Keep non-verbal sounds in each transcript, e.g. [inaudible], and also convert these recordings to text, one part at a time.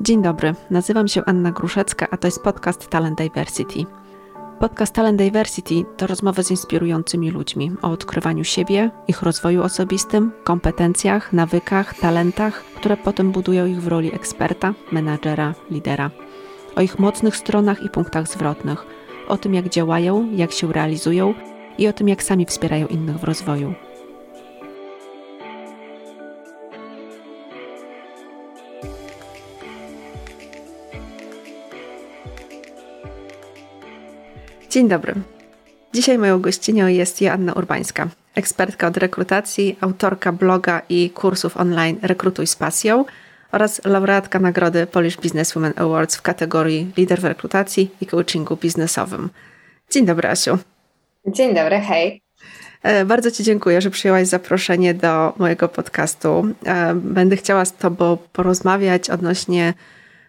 Dzień dobry, nazywam się Anna Gruszecka, a to jest podcast Talent Diversity. Podcast Talent Diversity to rozmowy z inspirującymi ludźmi o odkrywaniu siebie, ich rozwoju osobistym, kompetencjach, nawykach, talentach, które potem budują ich w roli eksperta, menadżera, lidera. O ich mocnych stronach i punktach zwrotnych, o tym jak działają, jak się realizują i o tym jak sami wspierają innych w rozwoju. Dzień dobry. Dzisiaj moją gościnią jest Joanna Urbańska, ekspertka od rekrutacji, autorka bloga i kursów online Rekrutuj z pasją oraz laureatka nagrody Polish Businesswoman Awards w kategorii Lider w rekrutacji i coachingu biznesowym. Dzień dobry, Asiu. Dzień dobry, hej. E, bardzo Ci dziękuję, że przyjęłaś zaproszenie do mojego podcastu. E, będę chciała z Tobą porozmawiać odnośnie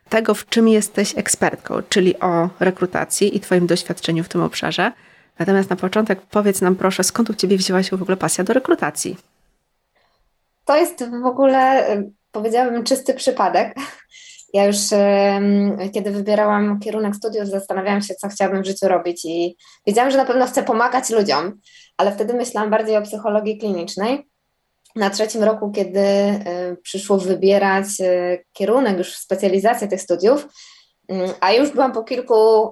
tego, w czym jesteś ekspertką, czyli o rekrutacji i Twoim doświadczeniu w tym obszarze. Natomiast na początek powiedz nam proszę, skąd u Ciebie wzięła się w ogóle pasja do rekrutacji? To jest w ogóle, powiedziałabym, czysty przypadek. Ja już kiedy wybierałam kierunek studiów, zastanawiałam się, co chciałabym w życiu robić i wiedziałam, że na pewno chcę pomagać ludziom, ale wtedy myślałam bardziej o psychologii klinicznej na trzecim roku, kiedy y, przyszło wybierać y, kierunek, już specjalizację tych studiów, mm, a już byłam po kilku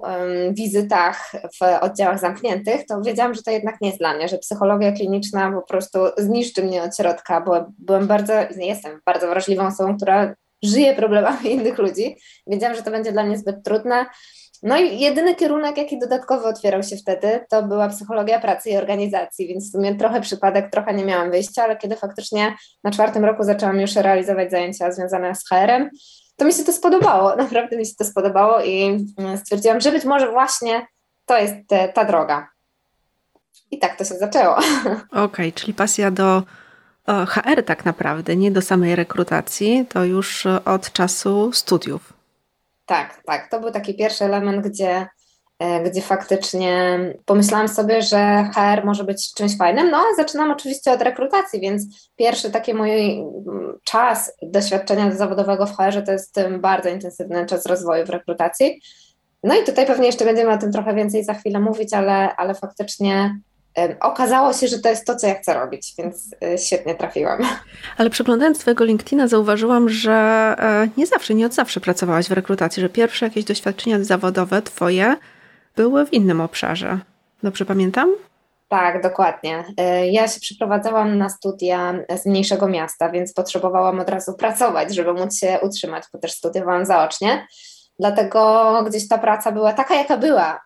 wizytach w oddziałach zamkniętych, to wiedziałam, że to jednak nie jest dla mnie, że psychologia kliniczna po prostu zniszczy mnie od środka. Byłem, byłem bardzo, jestem bardzo wrażliwą osobą, która żyje problemami [laughs] innych ludzi. Wiedziałam, że to będzie dla mnie zbyt trudne. No i jedyny kierunek, jaki dodatkowo otwierał się wtedy, to była psychologia pracy i organizacji, więc w sumie trochę przypadek, trochę nie miałam wyjścia, ale kiedy faktycznie na czwartym roku zaczęłam już realizować zajęcia związane z HR-em, to mi się to spodobało, [laughs] naprawdę mi się to spodobało i mm, stwierdziłam, że być może właśnie to jest ta droga. I tak to się zaczęło. [laughs] Okej, okay, czyli pasja do HR tak naprawdę, nie do samej rekrutacji, to już od czasu studiów. Tak, tak. To był taki pierwszy element, gdzie, e, gdzie faktycznie pomyślałam sobie, że HR może być czymś fajnym. No, a zaczynam oczywiście od rekrutacji, więc pierwszy taki mój mm, czas doświadczenia zawodowego w HR to jest bardzo intensywny czas rozwoju w rekrutacji. No i tutaj pewnie jeszcze będziemy o tym trochę więcej za chwilę mówić, ale, ale faktycznie okazało się, że to jest to, co ja chcę robić, więc e, świetnie trafiłam. Ale przeglądając Twojego LinkedIna zauważyłam, że e, nie zawsze, nie od zawsze pracowałaś w rekrutacji, że pierwsze jakieś doświadczenia zawodowe Twoje były w innym obszarze. Dobrze pamiętam? Tak, dokładnie. E, ja się przeprowadzałam na studia z mniejszego miasta, więc potrzebowałam od razu pracować, żeby móc się utrzymać, bo też studiowałam zaocznie. Dlatego gdzieś ta praca była taka, jaka była.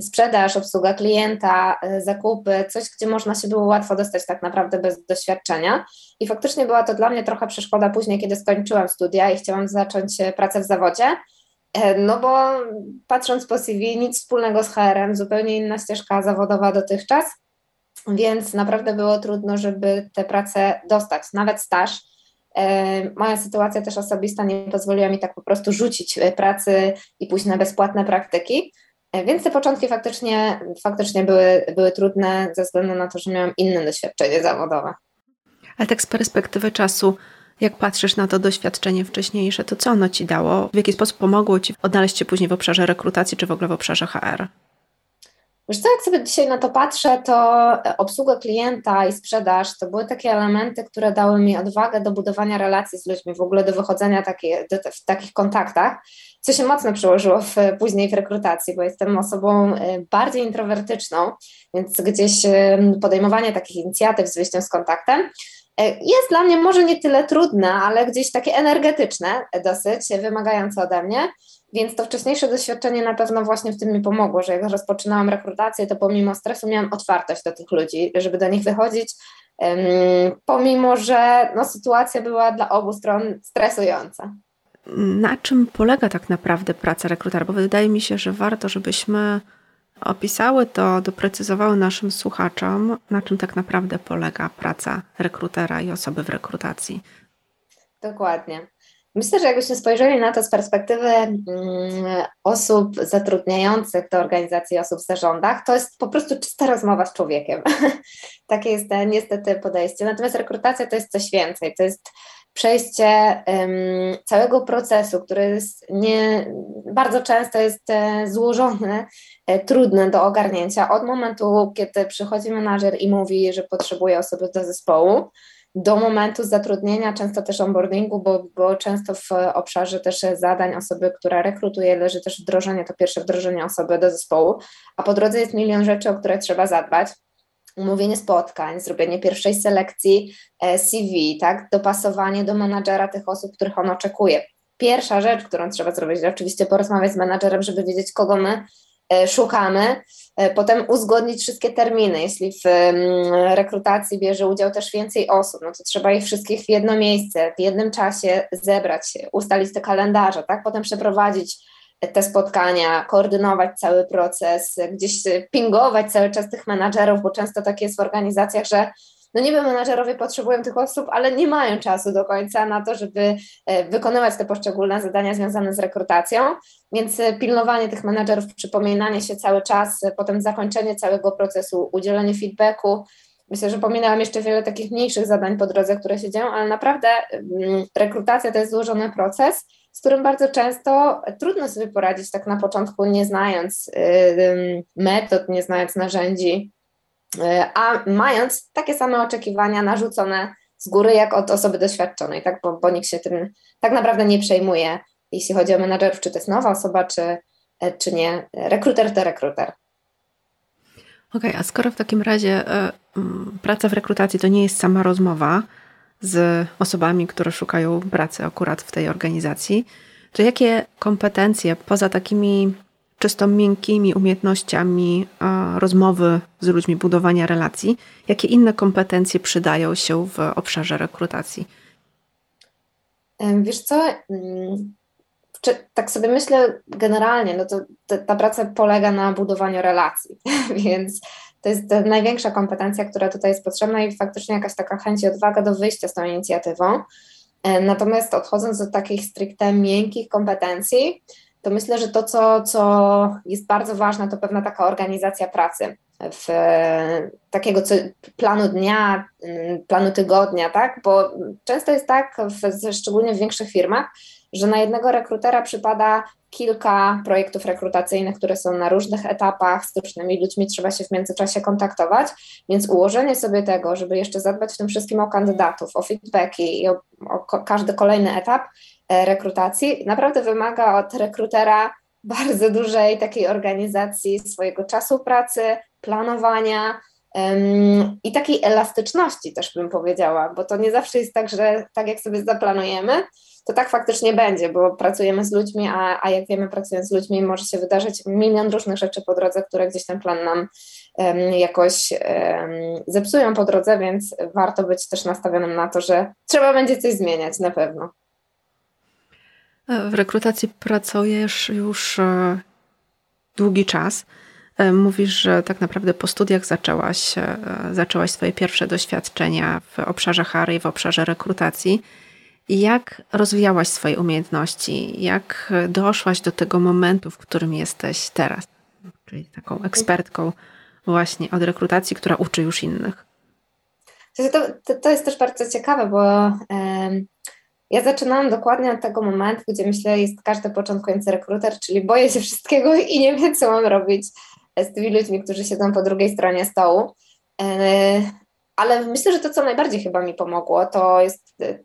Sprzedaż, obsługa klienta, e, zakupy, coś, gdzie można się było łatwo dostać tak naprawdę bez doświadczenia. I faktycznie była to dla mnie trochę przeszkoda później, kiedy skończyłam studia i chciałam zacząć e, pracę w zawodzie. E, no bo patrząc po CV, nic wspólnego z HR-em, zupełnie inna ścieżka zawodowa dotychczas, więc naprawdę było trudno, żeby tę pracę dostać, nawet staż moja sytuacja też osobista nie pozwoliła mi tak po prostu rzucić e, pracy i pójść na bezpłatne praktyki. E, więc te początki faktycznie, faktycznie były, były trudne ze względu na to, że miałam inne doświadczenie zawodowe. Ale tak z perspektywy czasu, jak patrzysz na to doświadczenie wcześniejsze, to co ono ci dało? W jaki sposób pomogło ci odnaleźć się później w obszarze rekrutacji czy w ogóle w obszarze HR? Wiesz co, jak sobie dzisiaj na to patrzę, to obsługa klienta i sprzedaż to były takie elementy, które dały mi odwagę do budowania relacji z ludźmi, w ogóle do wychodzenia takie, do, w takich kontaktach, co się mocno przełożyło w, później w rekrutacji, bo jestem osobą y, bardziej introwertyczną, więc gdzieś y, podejmowanie takich inicjatyw z wyjściem z kontaktem jest dla mnie może nie tyle trudne, ale gdzieś takie energetyczne dosyć, wymagające ode mnie. Więc to wcześniejsze doświadczenie na pewno właśnie w tym mi pomogło, że jak rozpoczynałam rekrutację, to pomimo stresu miałam otwartość do tych ludzi, żeby do nich wychodzić, pomimo że no, sytuacja była dla obu stron stresująca. Na czym polega tak naprawdę praca rekrutera? Bo wydaje mi się, że warto, żebyśmy opisały to, doprecyzowały naszym słuchaczom, na czym tak naprawdę polega praca rekrutera i osoby w rekrutacji. Dokładnie. Myślę, że jakbyśmy spojrzeli na to z perspektywy mm, osób zatrudniających do organizacji osób w zarządach, to jest po prostu czysta rozmowa z człowiekiem. [laughs] Takie jest e, niestety podejście. Natomiast rekrutacja to jest coś więcej. To jest przejście całego procesu, który jest nie, bardzo często jest e, złożony, e, trudny do ogarnięcia od momentu, kiedy przychodzi menadżer i mówi, że potrzebuje osoby do zespołu, do momentu zatrudnienia, często też onboardingu, bo, bo często w obszarze też zadań osoby, która rekrutuje, leży też wdrożenie, to pierwsze wdrożenie osoby do zespołu, a po drodze jest milion rzeczy, o które trzeba zadbać. Umówienie spotkań, zrobienie pierwszej selekcji e, CV, tak, dopasowanie do menadżera tych osób, których on oczekuje. Pierwsza rzecz, którą trzeba zrobić, to oczywiście porozmawiać z menadżerem, żeby wiedzieć, kogo my szukamy, e, potem uzgodnić wszystkie terminy. Jeśli w mm, rekrutacji bierze udział też więcej osób, no to trzeba ich wszystkich w jedno miejsce, w jednym czasie zebrać, ustalić te kalendarze, tak, potem przeprowadzić te spotkania, koordynować cały proces, gdzieś pingować cały czas tych menadżerów, bo często tak jest w organizacjach, że no niby menadżerowie potrzebują tych osób, ale nie mają czasu do końca na to, żeby e, wykonywać te poszczególne zadania związane z rekrutacją, więc e, pilnowanie tych menadżerów, przypominanie się cały czas, e, potem zakończenie całego procesu, udzielenie feedbacku. Myślę, że pominęłam jeszcze wiele takich mniejszych zadań po drodze, które się dzieją, ale naprawdę mm, rekrutacja to jest złożony proces z którym bardzo często trudno sobie poradzić tak na początku, nie znając metod, nie znając narzędzi, a mając takie same oczekiwania narzucone z góry, jak od osoby doświadczonej, tak? bo, bo nikt się tym tak naprawdę nie przejmuje, jeśli chodzi o menadżerów, czy to jest nowa osoba, czy, czy nie. Rekruter to rekruter. Okej, okay, a skoro w takim razie y, praca w rekrutacji to nie jest sama rozmowa, z osobami, które szukają pracy akurat w tej organizacji, to jakie kompetencje poza takimi czysto miękkimi umiejętnościami rozmowy z ludźmi, budowania relacji, jakie inne kompetencje przydają się w obszarze rekrutacji? Wiesz co, mm, tak sobie myślę generalnie, no to ta praca polega na budowaniu relacji, [laughs] więc to jest największa kompetencja, która tutaj jest potrzebna i faktycznie jakaś taka chęć i odwaga do wyjścia z tą inicjatywą. E, natomiast odchodząc do takich stricte miękkich kompetencji, to myślę, że to, co, co jest bardzo ważne, to pewna taka organizacja pracy. W takiego co, planu dnia, planu tygodnia, tak? Bo często jest tak, w, szczególnie w większych firmach, że na jednego rekrutera przypada kilka projektów rekrutacyjnych, które są na różnych etapach, z różnymi ludźmi trzeba się w międzyczasie kontaktować, więc ułożenie sobie tego, żeby jeszcze zadbać w tym wszystkim o kandydatów, o feedbacki i o, o każdy kolejny etap rekrutacji, naprawdę wymaga od rekrutera [laughs] bardzo dużej takiej organizacji swojego czasu pracy, planowania, i takiej elastyczności też bym powiedziała, bo to nie zawsze jest tak, że tak jak sobie zaplanujemy, to tak faktycznie będzie, bo pracujemy z ludźmi, a, a jak wiemy, pracując z ludźmi może się wydarzyć milion różnych rzeczy po drodze, które gdzieś ten plan nam um, jakoś um, zepsują po drodze, więc warto być też nastawionym na to, że trzeba będzie coś zmieniać na pewno. W rekrutacji pracujesz już e, długi czas. E, mówisz, że tak naprawdę po studiach zaczęłaś, e, zaczęłaś swoje pierwsze doświadczenia w obszarze HR i w obszarze rekrutacji. Jak rozwijałaś swoje umiejętności? Jak doszłaś do tego momentu, w którym jesteś teraz? Czyli taką ekspertką właśnie od rekrutacji, która uczy już innych. To, to, to jest też bardzo ciekawe, bo um, ja zaczynałam dokładnie od tego momentu, gdzie myślę, jest każdy początkujący rekruter, czyli boję się wszystkiego i nie wiem, co mam robić z tymi ludźmi, którzy siedzą po drugiej stronie stołu. E, ale myślę, że to, co najbardziej chyba mi pomogło, to jest e,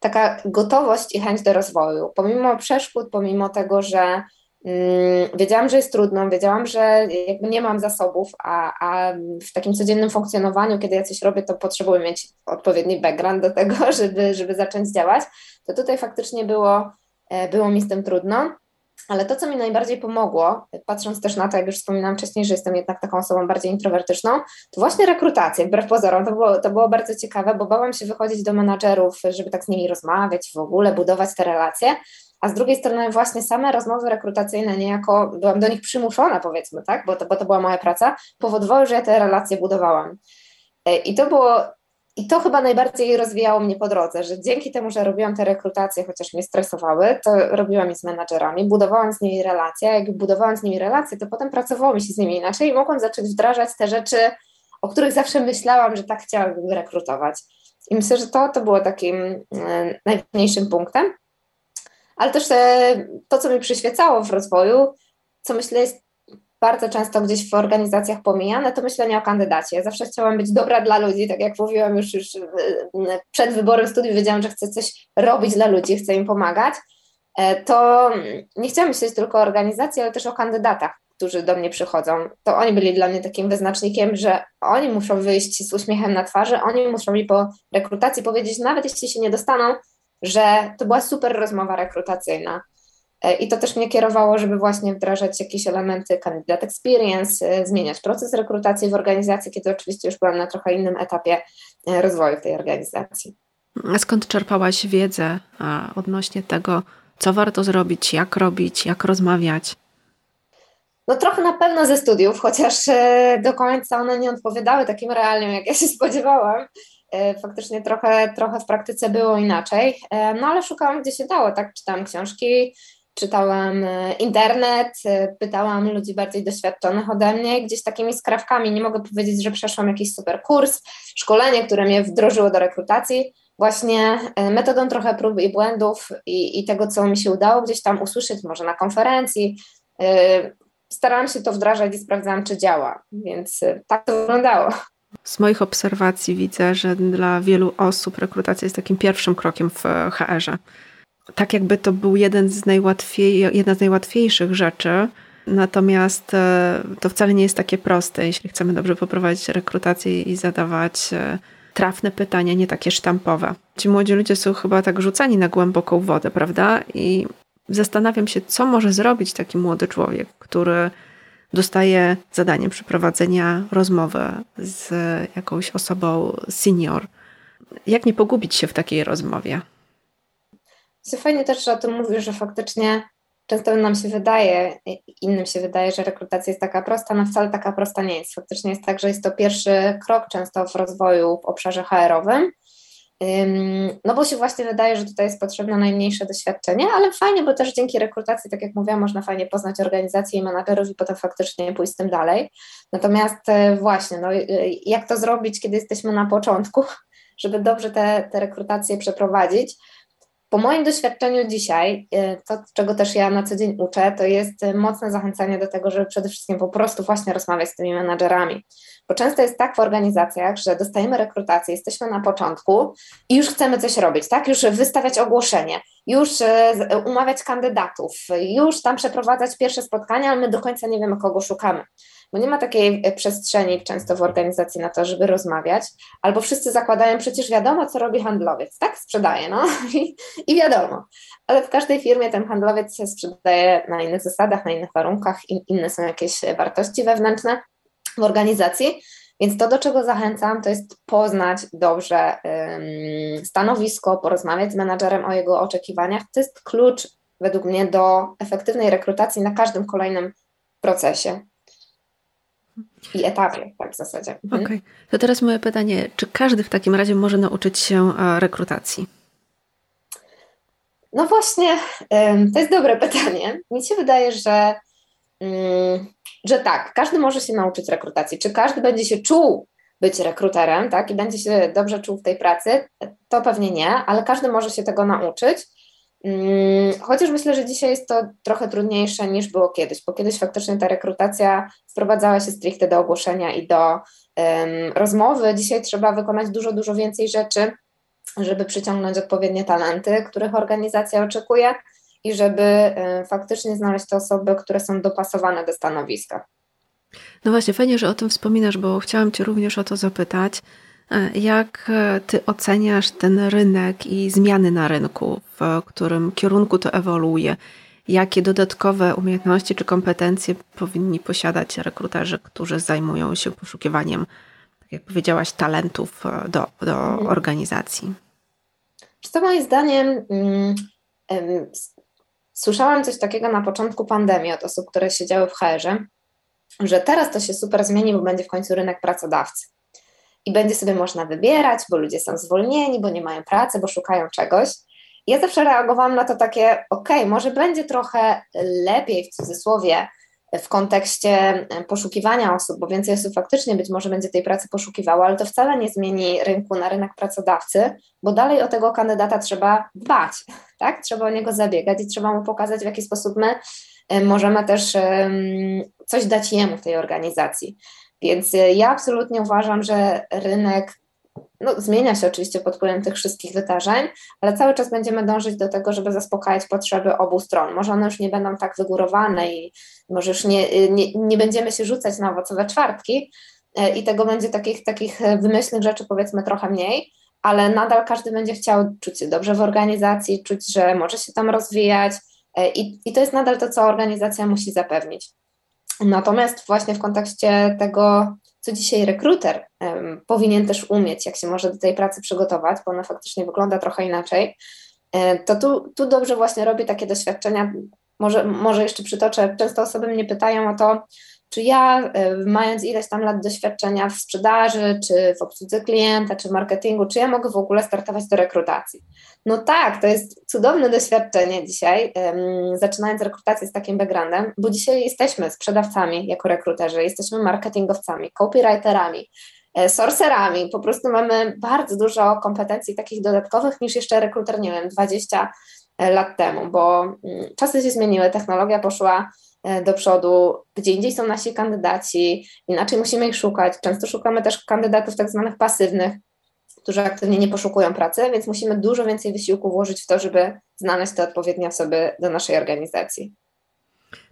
taka gotowość i chęć do rozwoju. Pomimo przeszkód, pomimo tego, że wiedziałam, że jest trudno, wiedziałam, że jakby nie mam zasobów, a, a w takim codziennym funkcjonowaniu, kiedy ja coś robię, to potrzebuję mieć odpowiedni background do tego, [laughs] żeby, żeby zacząć działać, to tutaj faktycznie było, e, było mi z tym trudno. Ale to, co mi najbardziej pomogło, patrząc też na to, jak już wspominałam wcześniej, że jestem jednak taką osobą bardziej introwertyczną, to właśnie rekrutacja, wbrew pozorom. To było, to było bardzo ciekawe, bo bałam się wychodzić do menadżerów, żeby tak z nimi rozmawiać, w ogóle budować te relacje. A z drugiej strony właśnie same rozmowy rekrutacyjne niejako, byłam do nich przymuszona powiedzmy, tak, bo to, bo to była moja praca, powodowały, że ja te relacje budowałam. E, I to było I to chyba najbardziej rozwijało mnie po drodze, że dzięki temu, że robiłam te rekrutacje, chociaż mnie stresowały, to robiłam je z menadżerami, budowałam z nimi relacje. Jak budowałam z nimi relacje, to potem pracowało mi się z nimi inaczej i mogłam zacząć wdrażać te rzeczy, o których zawsze myślałam, że tak chciałabym rekrutować. I myślę, że to, to było takim e, najważniejszym punktem. Ale też e, to, co mi przyświecało w rozwoju, co myślę jest bardzo często gdzieś w organizacjach pomijane, to myślenie o kandydacie. Zawsze chciałam być dobra dla ludzi, tak jak mówiłam już, już e, przed wyborem studiów, wiedziałam, że chcę coś robić dla ludzi, chcę im pomagać. To nie chciałam myśleć tylko o organizacji, ale też o kandydatach, którzy do mnie przychodzą. To oni byli dla mnie takim wyznacznikiem, że oni muszą wyjść z uśmiechem na twarzy, oni muszą mi po rekrutacji powiedzieć, nawet jeśli się nie dostaną, że to była super rozmowa rekrutacyjna. E, I to też mnie kierowało, żeby właśnie wdrażać jakieś elementy candidate experience, e, zmieniać proces rekrutacji w organizacji, kiedy oczywiście już byłam na trochę innym etapie e, rozwoju tej organizacji. A skąd czerpałaś wiedzę odnośnie tego, co warto zrobić, jak robić, jak rozmawiać? No trochę na pewno ze studiów, chociaż do końca one nie odpowiadały takim realiom, jak ja się spodziewałam. E, faktycznie trochę, trochę w praktyce było inaczej, e, no ale szukałam gdzie się dało, tak, czytałam książki, czytałam e, internet, pytałam ludzi bardziej doświadczonych ode mnie, gdzieś takimi skrawkami, nie mogę powiedzieć, że przeszłam jakiś super kurs, szkolenie, które mnie wdrożyło do rekrutacji, właśnie metodą trochę prób i błędów i, i tego, co mi się udało gdzieś tam usłyszeć, może na konferencji, starałam się to wdrażać i sprawdzałam, czy działa, więc tak to wyglądało. Z moich obserwacji widzę, że dla wielu osób rekrutacja jest takim pierwszym krokiem w HR-ze. Tak jakby to był jeden z najłatwiej, jedna z najłatwiejszych rzeczy, natomiast e, to wcale nie jest takie proste, jeśli chcemy dobrze poprowadzić rekrutację i zadawać e, trafne pytania, nie takie sztampowe. Ci młodzi ludzie są chyba tak rzucani na głęboką wodę, prawda? I zastanawiam się, co może zrobić taki młody człowiek, który dostaje zadanie przeprowadzenia rozmowy z jakąś osobą senior. Jak nie pogubić się w takiej rozmowie? Fajnie też, o tym mówisz, że faktycznie często nam się wydaje, innym się wydaje, że rekrutacja jest taka prosta, no wcale taka prosta nie jest. Faktycznie jest tak, że jest to pierwszy krok często w rozwoju w obszarze HR-owym, no bo się właśnie wydaje, że tutaj jest potrzebne najmniejsze doświadczenie, ale fajnie, bo też dzięki rekrutacji, tak jak mówiłam, można fajnie poznać organizację i menadżerów i potem faktycznie pójść z tym dalej. Natomiast e, właśnie, no, e, jak to zrobić, kiedy jesteśmy na początku, [laughs] żeby dobrze te, te rekrutacje przeprowadzić, po moim doświadczeniu dzisiaj, y, to czego też ja na co dzień uczę, to jest y, mocne zachęcanie do tego, żeby przede wszystkim po prostu właśnie rozmawiać z tymi menadżerami. Bo często jest tak w organizacjach, że dostajemy rekrutację, jesteśmy na początku i już chcemy coś robić, tak? Już wystawiać ogłoszenie, już y, umawiać kandydatów, już tam przeprowadzać pierwsze spotkania, ale my do końca nie wiemy, kogo szukamy bo nie ma takiej e, przestrzeni często w organizacji na to, żeby rozmawiać, albo wszyscy zakładają, przecież wiadomo, co robi handlowiec, tak? Sprzedaje, no [laughs] i, i wiadomo. Ale w każdej firmie ten handlowiec się sprzedaje na innych zasadach, na innych warunkach, in, inne są jakieś wartości wewnętrzne w organizacji. Więc to, do czego zachęcam, to jest poznać dobrze um, stanowisko, porozmawiać z menadżerem o jego oczekiwaniach. To jest klucz według mnie do efektywnej rekrutacji na każdym kolejnym procesie i etapie, tak w zasadzie. Mhm. Okay. to teraz moje pytanie, czy każdy w takim razie może nauczyć się e, rekrutacji? No właśnie, to jest dobre pytanie. Mi się wydaje, że, mm, że tak, każdy może się nauczyć rekrutacji. Czy każdy będzie się czuł być rekruterem, tak, i będzie się dobrze czuł w tej pracy? To pewnie nie, ale każdy może się tego nauczyć. Mm, chociaż myślę, że dzisiaj jest to trochę trudniejsze niż było kiedyś, bo kiedyś faktycznie ta rekrutacja sprowadzała się stricte do ogłoszenia i do um, rozmowy. Dzisiaj trzeba wykonać dużo, dużo więcej rzeczy, żeby przyciągnąć odpowiednie talenty, których organizacja oczekuje i żeby um, faktycznie znaleźć te osoby, które są dopasowane do stanowiska. No właśnie, fajnie, że o tym wspominasz, bo chciałam Cię również o to zapytać. E, jak e, ty oceniasz ten rynek i zmiany na rynku, w którym kierunku to ewoluuje? Jakie dodatkowe umiejętności czy kompetencje powinni posiadać rekruterzy, którzy zajmują się poszukiwaniem, tak jak powiedziałaś, talentów e, do, do mhm. organizacji? To moim zdaniem um, słyszałam coś takiego na początku pandemii od osób, które siedziały w HR-ze, że teraz to się super zmieni, bo będzie w końcu rynek pracodawcy. I będzie sobie można wybierać, bo ludzie są zwolnieni, bo nie mają pracy, bo szukają czegoś. Ja zawsze reagowałam na to takie, ok, może będzie trochę lepiej w cudzysłowie w kontekście e, poszukiwania osób, bo więcej osób faktycznie być może będzie tej pracy poszukiwało, ale to wcale nie zmieni rynku na rynek pracodawcy, bo dalej o tego kandydata trzeba dbać, [laughs] tak? Trzeba o niego zabiegać i trzeba mu pokazać, w jaki sposób my e, możemy też coś dać jemu w tej organizacji. Więc e, ja absolutnie uważam, że rynek no, zmienia się oczywiście pod wpływem tych wszystkich wydarzeń, ale cały czas będziemy dążyć do tego, żeby zaspokajać potrzeby obu stron. Może one już nie będą tak wygórowane i może już nie, nie, nie będziemy się rzucać na owocowe czwartki e, i tego będzie takich, takich wymyślnych rzeczy powiedzmy trochę mniej, ale nadal każdy będzie chciał czuć się dobrze w organizacji, czuć, że może się tam rozwijać e, i, i to jest nadal to, co organizacja musi zapewnić. Natomiast właśnie w kontekście tego, co dzisiaj rekruter um, powinien też umieć, jak się może do tej pracy przygotować, bo ona faktycznie wygląda trochę inaczej, e, to tu, tu dobrze właśnie robię takie doświadczenia. Może, może jeszcze przytoczę, często osoby mnie pytają o to, czy ja, e, mając ileś tam lat doświadczenia w sprzedaży, czy w obsłudze klienta, czy marketingu, czy ja mogę w ogóle startować do rekrutacji? No tak, to jest cudowne doświadczenie dzisiaj, zaczynając rekrutację z takim backgroundem, bo dzisiaj jesteśmy sprzedawcami jako rekruterzy, jesteśmy marketingowcami, copywriterami, e, sorcerami, po prostu mamy bardzo dużo kompetencji takich dodatkowych niż jeszcze rekruter, nie wiem, 20 e, lat temu, bo um, czasy się zmieniły, technologia poszła do przodu, gdzie indziej są nasi kandydaci, inaczej musimy ich szukać. Często szukamy też kandydatów tak zwanych pasywnych, którzy aktywnie nie poszukują pracy, więc musimy dużo więcej wysiłku włożyć w to, żeby znaleźć te odpowiednie osoby do naszej organizacji.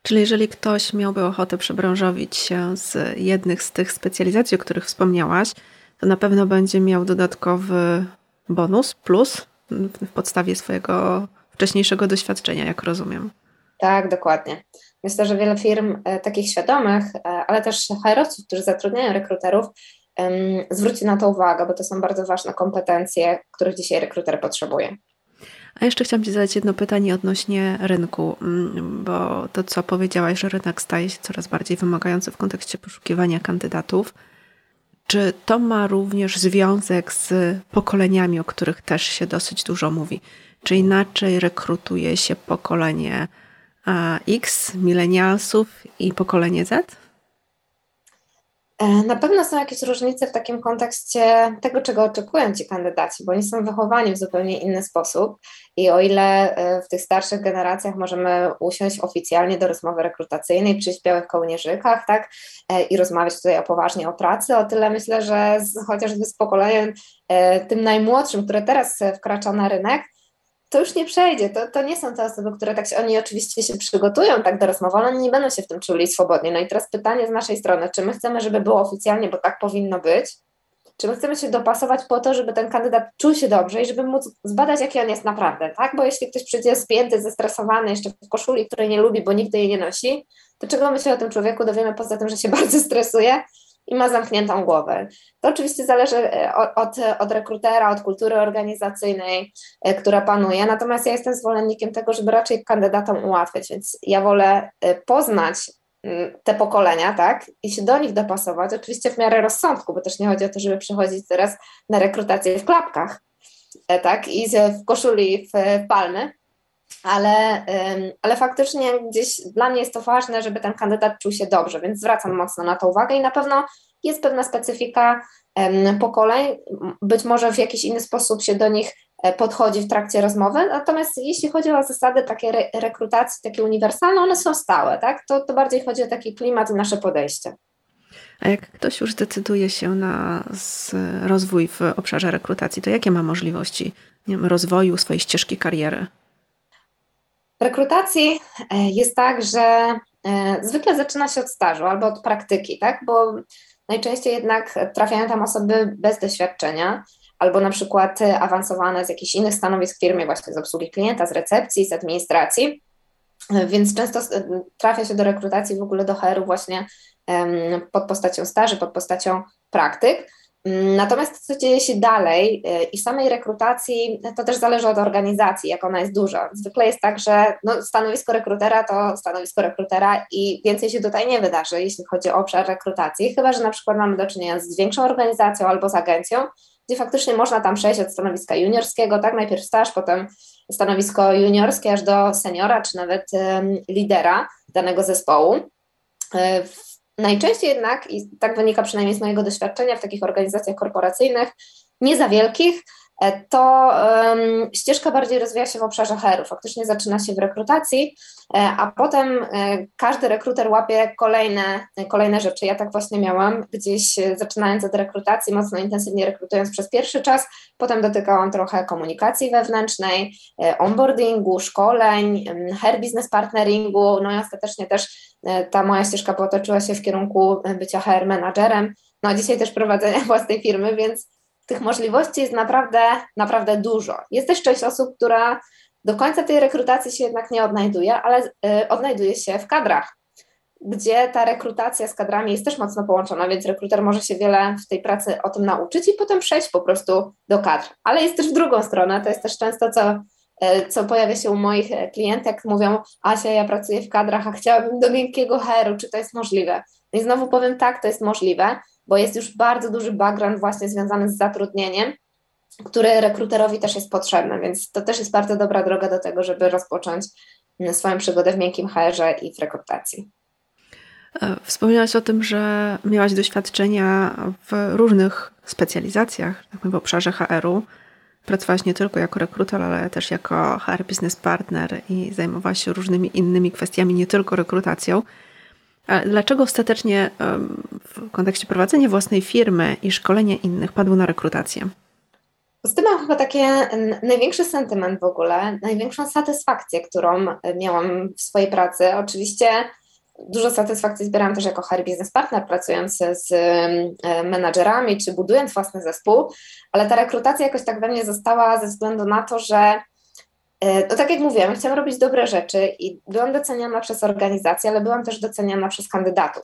Czyli jeżeli ktoś miałby ochotę przebranżowić się z jednych z tych specjalizacji, o których wspomniałaś, to na pewno będzie miał dodatkowy bonus, plus w podstawie swojego wcześniejszego doświadczenia, jak rozumiem. Tak, dokładnie. Myślę, że wiele firm e, takich świadomych, e, ale też HR-owców, którzy zatrudniają rekruterów, zwróci na to uwagę, bo to są bardzo ważne kompetencje, których dzisiaj rekruter potrzebuje. A jeszcze chciałam Ci zadać jedno pytanie odnośnie rynku, mm, bo to, co powiedziałaś, że rynek staje się coraz bardziej wymagający w kontekście poszukiwania kandydatów. Czy to ma również związek z pokoleniami, o których też się dosyć dużo mówi? Czy inaczej rekrutuje się pokolenie X, milenialsów i pokolenie Z? E, na pewno są jakieś różnice w takim kontekście tego, czego oczekują ci kandydaci, bo oni są wychowani w zupełnie inny sposób. I o ile e, w tych starszych generacjach możemy usiąść oficjalnie do rozmowy rekrutacyjnej, przyjść w białych kołnierzykach, tak, e, i rozmawiać tutaj o poważnie o pracy, o tyle myślę, że z, chociażby z pokoleniem tym najmłodszym, które teraz wkracza na rynek, to już nie przejdzie. To, to nie są te osoby, które tak się, oni oczywiście się przygotują tak do rozmowy, ale oni nie będą się w tym czuli swobodnie. No i teraz pytanie z naszej strony, czy my chcemy, żeby było oficjalnie, bo tak powinno być, czy my chcemy się dopasować po to, żeby ten kandydat czuł się dobrze i żeby móc zbadać, jaki on jest naprawdę, tak? Bo jeśli ktoś przyjdzie spięty, zestresowany, jeszcze w koszuli, której nie lubi, bo nigdy jej nie nosi, to czego my się o tym człowieku dowiemy poza tym, że się [laughs] bardzo stresuje i ma zamkniętą głowę. To oczywiście zależy e, od, od rekrutera, od kultury organizacyjnej, e, która panuje, natomiast ja jestem zwolennikiem tego, żeby raczej kandydatom ułatwiać, więc ja wolę e, poznać mm, te pokolenia, tak, i się do nich dopasować, oczywiście w miarę rozsądku, bo też nie chodzi o to, żeby przychodzić teraz na rekrutację w klapkach, tak, i w koszuli w palmy, ale, ale faktycznie gdzieś dla mnie jest to ważne, żeby ten kandydat czuł się dobrze, więc zwracam mocno na to uwagę i na pewno jest pewna specyfika pokoleń, być może w jakiś inny sposób się do nich e, podchodzi w trakcie rozmowy, natomiast jeśli chodzi o zasady takie re rekrutacji, takie uniwersalne, one są stałe, tak? To, to bardziej chodzi o taki klimat i nasze podejście. A jak ktoś już decyduje się na rozwój w obszarze rekrutacji, to jakie ma możliwości wiem, rozwoju swojej ścieżki kariery? W rekrutacji e, jest tak, że e, zwykle zaczyna się od stażu albo od praktyki, tak? Bo najczęściej jednak trafiają tam osoby bez doświadczenia albo na przykład awansowane z jakichś innych stanowisk w firmie, właśnie z obsługi klienta, z recepcji, z administracji. E, więc często trafia się do rekrutacji w ogóle do HR-u właśnie pod postacią staży, pod postacią praktyk. Natomiast co dzieje się dalej y, i samej rekrutacji, to też zależy od organizacji, jak ona jest duża. Zwykle jest tak, że no, stanowisko rekrutera to stanowisko rekrutera i więcej się tutaj nie wydarzy, jeśli chodzi o obszar rekrutacji, chyba że na przykład mamy do czynienia z większą organizacją albo z agencją, gdzie faktycznie można tam przejść od stanowiska juniorskiego, tak, najpierw staż, potem stanowisko juniorskie aż do seniora, czy nawet lidera danego zespołu. Y, najczęściej jednak, i tak wynika przynajmniej z mojego doświadczenia w takich organizacjach korporacyjnych, nie za wielkich, to um, ścieżka bardziej rozwija się w obszarze HR-u. Faktycznie zaczyna się w rekrutacji, e, a potem e, każdy rekruter łapie kolejne, kolejne rzeczy. Ja tak właśnie miałam, gdzieś zaczynając od rekrutacji, mocno intensywnie rekrutując przez pierwszy czas, potem dotykałam trochę komunikacji wewnętrznej, onboardingu, szkoleń, HR business partneringu, no i ostatecznie też ta moja ścieżka potoczyła się w kierunku bycia HR menadżerem, no a dzisiaj też prowadzenia [laughs] własnej firmy, więc tych możliwości jest naprawdę, naprawdę dużo. Jest też część osób, która do końca tej rekrutacji się jednak nie odnajduje, ale y, odnajduje się w kadrach, gdzie ta rekrutacja z kadrami jest też mocno połączona, więc rekruter może się wiele w tej pracy o tym nauczyć i potem przejść po prostu do kadr. Ale jest też w drugą stronę, to jest też często co, y, co pojawia się u moich y, klientek, mówią, Asia, ja pracuję w kadrach, a chciałabym do miękkiego HR-u, czy to jest możliwe? No i znowu powiem tak, to jest możliwe, bo jest już bardzo duży background właśnie związany z zatrudnieniem, który rekruterowi też jest potrzebny, więc to też jest bardzo dobra droga do tego, żeby rozpocząć swoją przygodę w miękkim HR-ze i w rekrutacji. E, wspomniałaś o tym, że miałaś doświadczenia w różnych specjalizacjach, tak w obszarze HR-u. Pracowałaś nie tylko jako rekruter, ale też jako HR business partner i zajmowałaś się różnymi innymi kwestiami, nie tylko rekrutacją. Dlaczego ostatecznie w kontekście prowadzenia własnej firmy i szkolenia innych padło na rekrutację? Z tym mam chyba takie największy sentyment w ogóle, największą satysfakcję, którą miałam w swojej pracy. Oczywiście dużo satysfakcji zbierałam też jako HR Business Partner, pracując z menadżerami czy budując własny zespół, ale ta rekrutacja jakoś tak we mnie została ze względu na to, że E, no tak jak mówiłam, chciałam robić dobre rzeczy i byłam doceniana przez organizację, ale byłam też doceniana przez kandydatów.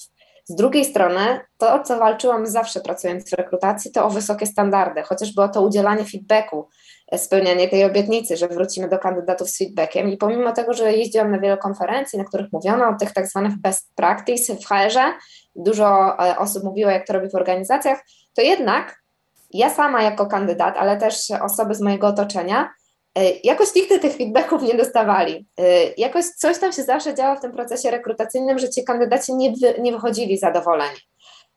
Z drugiej strony, to o co walczyłam zawsze pracując w rekrutacji, to o wysokie standardy, chociażby o to udzielanie feedbacku, e, spełnianie tej obietnicy, że wrócimy do kandydatów z feedbackiem. I pomimo tego, że jeździłam na wiele konferencji, na których mówiono o tych tak zwanych best practice w HR-ze, dużo e, osób mówiło, jak to robi w organizacjach, to jednak ja sama jako kandydat, ale też osoby z mojego otoczenia, E, jakoś nigdy tych feedbacków nie dostawali. E, jakoś coś tam się zawsze działo w tym procesie rekrutacyjnym, że ci kandydaci nie, wy, nie wychodzili zadowoleni.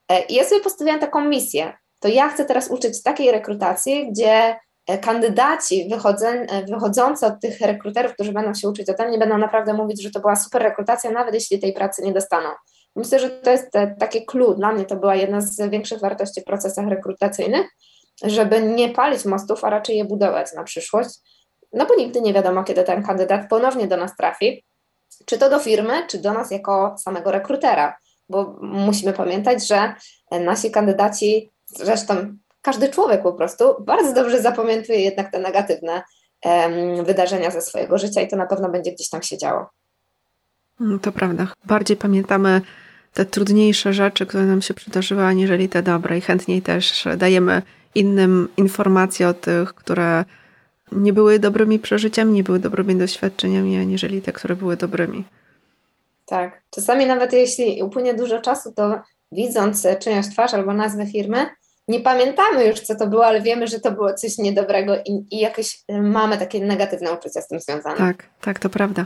E, I ja sobie postawiłam taką misję. To ja chcę teraz uczyć takiej rekrutacji, gdzie kandydaci wychodzę, wychodzący od tych rekruterów, którzy będą się uczyć o tym, nie będą naprawdę mówić, że to była super rekrutacja, nawet jeśli tej pracy nie dostaną. Myślę, że to jest takie clue. Dla mnie to była jedna z większych wartości w procesach rekrutacyjnych, żeby nie palić mostów, a raczej je budować na przyszłość no bo nigdy nie wiadomo, kiedy ten kandydat ponownie do nas trafi, czy to do firmy, czy do nas jako samego rekrutera, bo musimy pamiętać, że nasi kandydaci, zresztą każdy człowiek po prostu, bardzo dobrze zapamiętuje jednak te negatywne um, wydarzenia ze swojego życia i to na pewno będzie gdzieś tam się działo. No to prawda. Bardziej pamiętamy te trudniejsze rzeczy, które nam się przydarzyły, aniżeli te dobre i chętniej też dajemy innym informacje o tych, które nie były dobrymi przeżyciami, nie były dobrymi doświadczeniami, aniżeli te, które były dobrymi. Tak. Czasami nawet jeśli upłynie dużo czasu, to widząc czyjąś twarz albo nazwę firmy, nie pamiętamy już, co to było, ale wiemy, że to było coś niedobrego i, i jakoś y, mamy takie negatywne uczucia z tym związane. Tak, tak, to prawda.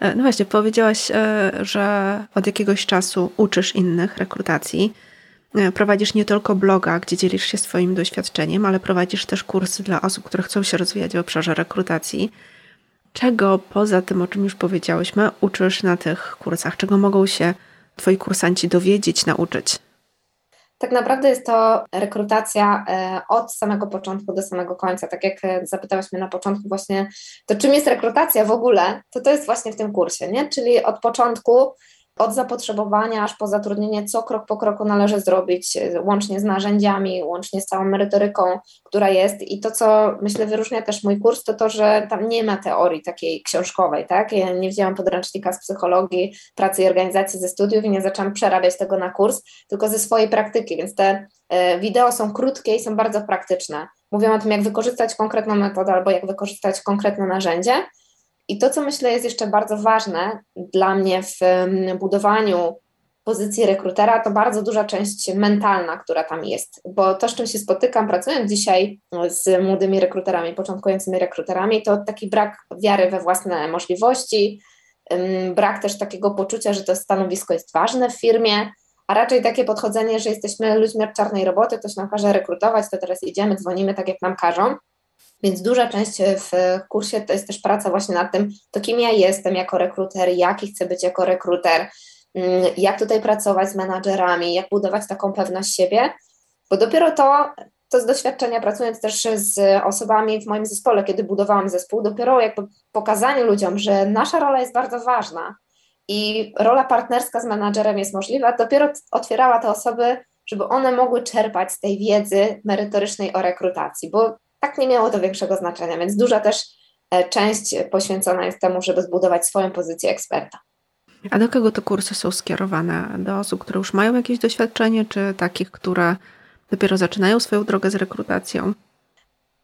E, no właśnie, powiedziałaś, e, że od jakiegoś czasu uczysz innych rekrutacji. E, prowadzisz nie tylko bloga, gdzie dzielisz się swoim doświadczeniem, ale prowadzisz też kursy dla osób, które chcą się rozwijać w obszarze rekrutacji. Czego poza tym, o czym już powiedziałyśmy, uczysz na tych kursach? Czego mogą się Twoi kursanci dowiedzieć, nauczyć? Tak naprawdę jest to rekrutacja e, od samego początku do samego końca. Tak jak e, zapytałaś mnie na początku właśnie, to czym jest rekrutacja w ogóle, to to jest właśnie w tym kursie, nie? Czyli od początku od zapotrzebowania aż po zatrudnienie, co krok po kroku należy zrobić, łącznie z narzędziami, łącznie z całą merytoryką, która jest. I to, co myślę wyróżnia też mój kurs, to to, że tam nie ma teorii takiej książkowej, tak? Ja nie wzięłam podręcznika z psychologii, pracy i organizacji ze studiów i nie zaczęłam przerabiać tego na kurs, tylko ze swojej praktyki, więc te e, wideo są krótkie i są bardzo praktyczne. Mówią o tym, jak wykorzystać konkretną metodę albo jak wykorzystać konkretne narzędzie. I to, co myślę jest jeszcze bardzo ważne dla mnie w budowaniu pozycji rekrutera, to bardzo duża część mentalna, która tam jest, bo to, z czym się spotykam, pracując dzisiaj z młodymi rekruterami, początkującymi rekruterami, to taki brak wiary we własne możliwości, brak też takiego poczucia, że to stanowisko jest ważne w firmie, a raczej takie podchodzenie, że jesteśmy ludźmi od czarnej roboty, ktoś nam każe rekrutować, to teraz idziemy, dzwonimy tak, jak nam każą. Więc duża część w kursie to jest też praca właśnie nad tym, to kim ja jestem jako rekruter, jaki chcę być jako rekruter, mm, jak tutaj pracować z menadżerami, jak budować taką pewność siebie, bo dopiero to, to z doświadczenia pracując też z osobami w moim zespole, kiedy budowałam zespół, dopiero jakby pokazanie ludziom, że nasza rola jest bardzo ważna i rola partnerska z menadżerem jest możliwa, dopiero otwierała te osoby, żeby one mogły czerpać z tej wiedzy merytorycznej o rekrutacji, bo tak nie miało to większego znaczenia, więc duża też e, część poświęcona jest temu, żeby zbudować swoją pozycję eksperta. A do kogo te kursy są skierowane? Do osób, które już mają jakieś doświadczenie, czy takich, które dopiero zaczynają swoją drogę z rekrutacją?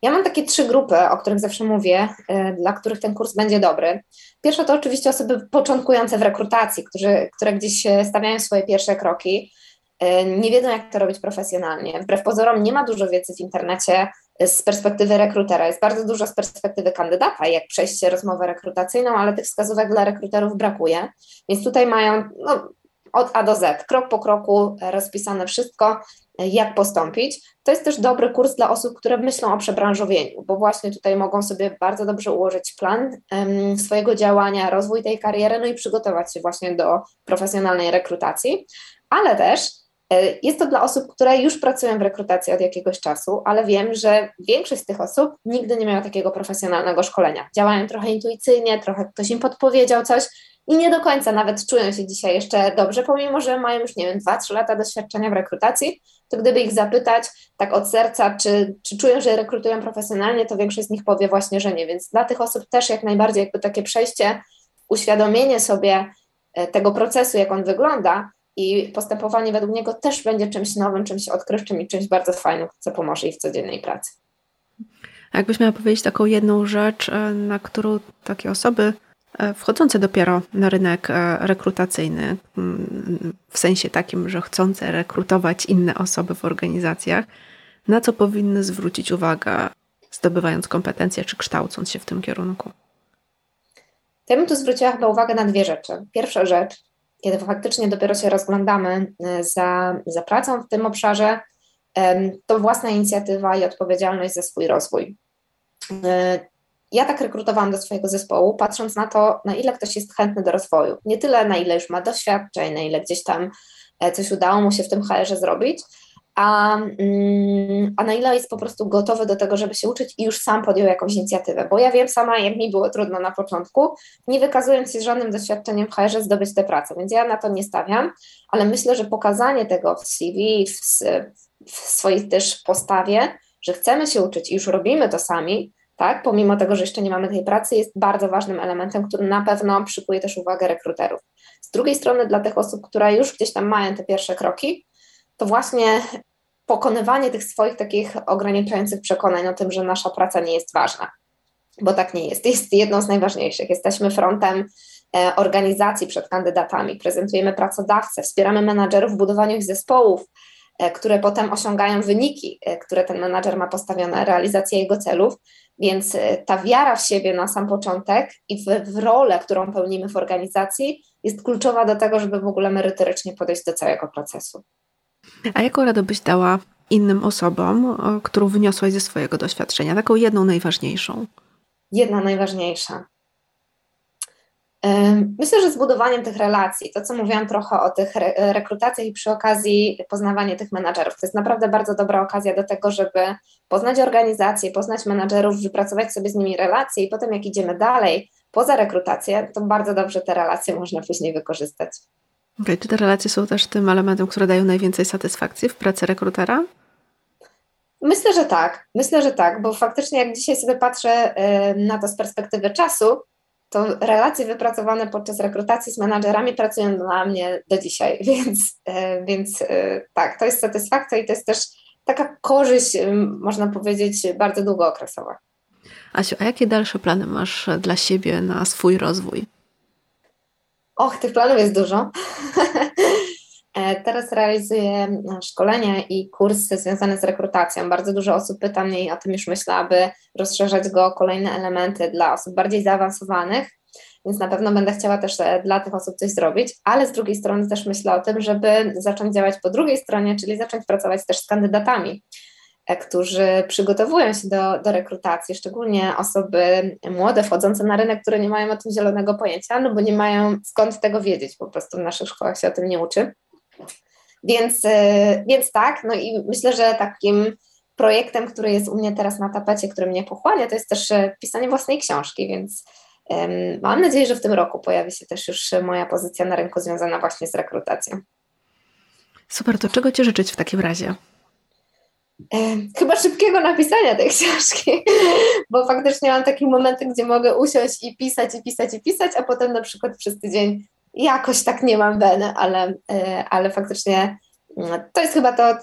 Ja mam takie trzy grupy, o których zawsze mówię, e, dla których ten kurs będzie dobry. Pierwsza to oczywiście osoby początkujące w rekrutacji, którzy, które gdzieś stawiają swoje pierwsze kroki, e, nie wiedzą, jak to robić profesjonalnie. Wbrew pozorom nie ma dużo wiedzy w internecie z perspektywy rekrutera. Jest bardzo dużo z perspektywy kandydata, jak przejść rozmowę rekrutacyjną, ale tych wskazówek dla rekruterów brakuje. Więc tutaj mają no, od A do Z, krok po kroku rozpisane wszystko, jak postąpić. To jest też dobry kurs dla osób, które myślą o przebranżowieniu, bo właśnie tutaj mogą sobie bardzo dobrze ułożyć plan um, swojego działania, rozwój tej kariery, no i przygotować się właśnie do profesjonalnej rekrutacji, ale też jest to dla osób, które już pracują w rekrutacji od jakiegoś czasu, ale wiem, że większość z tych osób nigdy nie miała takiego profesjonalnego szkolenia. Działają trochę intuicyjnie, trochę ktoś im podpowiedział coś i nie do końca nawet czują się dzisiaj jeszcze dobrze, pomimo że mają już, nie wiem, 2-3 lata doświadczenia w rekrutacji, to gdyby ich zapytać tak od serca, czy, czy czują, że rekrutują profesjonalnie, to większość z nich powie właśnie, że nie. Więc dla tych osób też jak najbardziej jakby takie przejście, uświadomienie sobie e, tego procesu, jak on wygląda, i postępowanie według niego też będzie czymś nowym, czymś odkrywczym i czymś bardzo fajnym, co pomoże jej w codziennej pracy. A jakbyś miała powiedzieć taką jedną rzecz, e, na którą takie osoby e, wchodzące dopiero na rynek e, rekrutacyjny, mm, w sensie takim, że chcące rekrutować inne osoby w organizacjach, na co powinny zwrócić uwagę, zdobywając kompetencje czy kształcąc się w tym kierunku? Ja bym tu zwróciła chyba uwagę na dwie rzeczy. Pierwsza rzecz kiedy faktycznie dopiero się rozglądamy e, za, za pracą w tym obszarze, to własna inicjatywa i odpowiedzialność za swój rozwój. E, ja tak rekrutowałam do swojego zespołu, patrząc na to, na ile ktoś jest chętny do rozwoju. Nie tyle, na ile już ma doświadczeń, na ile gdzieś tam e, coś udało mu się w tym HR-ze zrobić, a, mm, a na ile jest po prostu gotowy do tego, żeby się uczyć i już sam podjął jakąś inicjatywę. Bo ja wiem sama, jak mi było trudno na początku, nie wykazując się żadnym doświadczeniem w HR zdobyć tę pracę, więc ja na to nie stawiam, ale myślę, że pokazanie tego w CV, w, w swojej też postawie, że chcemy się uczyć i już robimy to sami, tak, pomimo tego, że jeszcze nie mamy tej pracy, jest bardzo ważnym elementem, który na pewno przykuje też uwagę rekruterów. Z drugiej strony dla tych osób, które już gdzieś tam mają te pierwsze kroki, to właśnie pokonywanie tych swoich takich ograniczających przekonań o tym, że nasza praca nie jest ważna, bo tak nie jest. Jest jedną z najważniejszych. Jesteśmy frontem e, organizacji przed kandydatami, prezentujemy pracodawcę, wspieramy menadżerów w budowaniu ich zespołów, e, które potem osiągają wyniki, e, które ten menadżer ma postawione, realizację jego celów. Więc ta wiara w siebie na sam początek i w, w rolę, którą pełnimy w organizacji, jest kluczowa do tego, żeby w ogóle merytorycznie podejść do całego procesu. A jaką radę byś dała innym osobom, którą wyniosłaś ze swojego doświadczenia? Taką jedną najważniejszą. Jedna najważniejsza. Myślę, że zbudowaniem tych relacji, to co mówiłam trochę o tych rekrutacjach i przy okazji poznawanie tych menadżerów, to jest naprawdę bardzo dobra okazja do tego, żeby poznać organizację, poznać menadżerów, wypracować sobie z nimi relacje i potem jak idziemy dalej, poza rekrutację, to bardzo dobrze te relacje można później wykorzystać. Okay, czy te relacje są też tym elementem, które dają najwięcej satysfakcji w pracy rekrutera? Myślę, że tak. Myślę, że tak, bo faktycznie jak dzisiaj sobie patrzę na to z perspektywy czasu, to relacje wypracowane podczas rekrutacji z menadżerami pracują dla mnie do dzisiaj, [laughs] więc, e, więc e, tak, to jest satysfakcja i to jest też taka korzyść, można powiedzieć, bardzo długookresowa. Asiu, a jakie dalsze plany masz dla siebie na swój rozwój? Och, tych planów jest dużo. [laughs] E, teraz realizuję szkolenia i kursy związane z rekrutacją. Bardzo dużo osób pyta mnie i o tym już myślę, aby rozszerzać go o kolejne elementy dla osób bardziej zaawansowanych, więc na pewno będę chciała też e, dla tych osób coś zrobić, ale z drugiej strony też myślę o tym, żeby zacząć działać po drugiej stronie, czyli zacząć pracować też z kandydatami, e, którzy przygotowują się do, do rekrutacji, szczególnie osoby młode, wchodzące na rynek, które nie mają o tym zielonego pojęcia, no bo nie mają skąd tego wiedzieć, po prostu w naszych szkołach się o tym nie uczy. Więc, e, więc tak, no i myślę, że takim projektem, który jest u mnie teraz na tapecie, który mnie pochłania, to jest też e, pisanie własnej książki, więc um, mam nadzieję, że w tym roku pojawi się też już moja pozycja na rynku związana właśnie z rekrutacją. Super, to czego Ci życzyć w takim razie? Chyba szybkiego napisania tej książki, [laughs] bo faktycznie mam takie momenty, gdzie mogę usiąść i pisać, i pisać, i pisać, a potem na przykład przez tydzień jakoś tak nie mam weny, ale, e, ale faktycznie mm, to jest chyba to,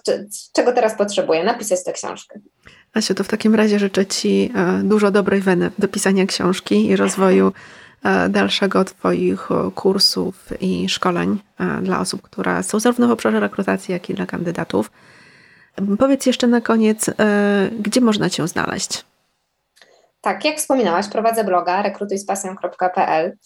czego teraz potrzebuję, napisać tę książkę. Asiu, to w takim razie życzę Ci e, dużo dobrej weny do pisania książki i rozwoju e, dalszego Twoich kursów i szkoleń dla osób, które są zarówno w obszarze rekrutacji, jak i dla kandydatów. Powiedz jeszcze na koniec, gdzie można Cię znaleźć? Tak, jak wspominałaś, prowadzę bloga rekrutujspasją.pl.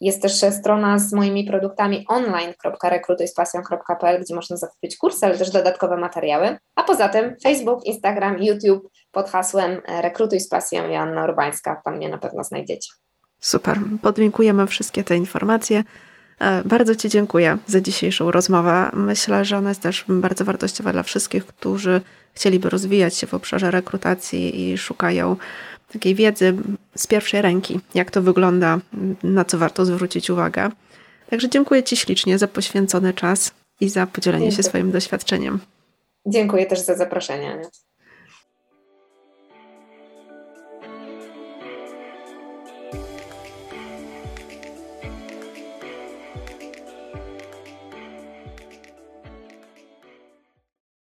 Jest też strona z moimi produktami online.rekrutujspasją.pl, gdzie można zakupić kursy, ale też dodatkowe materiały. A poza tym Facebook, Instagram, YouTube pod hasłem Rekrutuj z pasją Joanna Urbańska. Tam mnie na pewno znajdziecie. Super. Podlinkujemy wszystkie te informacje. E, bardzo Ci dziękuję za dzisiejszą rozmowę. Myślę, że ona jest też bardzo wartościowa dla wszystkich, którzy chcieliby rozwijać się w obszarze rekrutacji i szukają takiej wiedzy z pierwszej ręki, jak to wygląda, na co warto zwrócić uwagę. Także dziękuję Ci ślicznie za poświęcony czas i za podzielenie dziękuję. się swoim doświadczeniem. Dziękuję też za zaproszenie.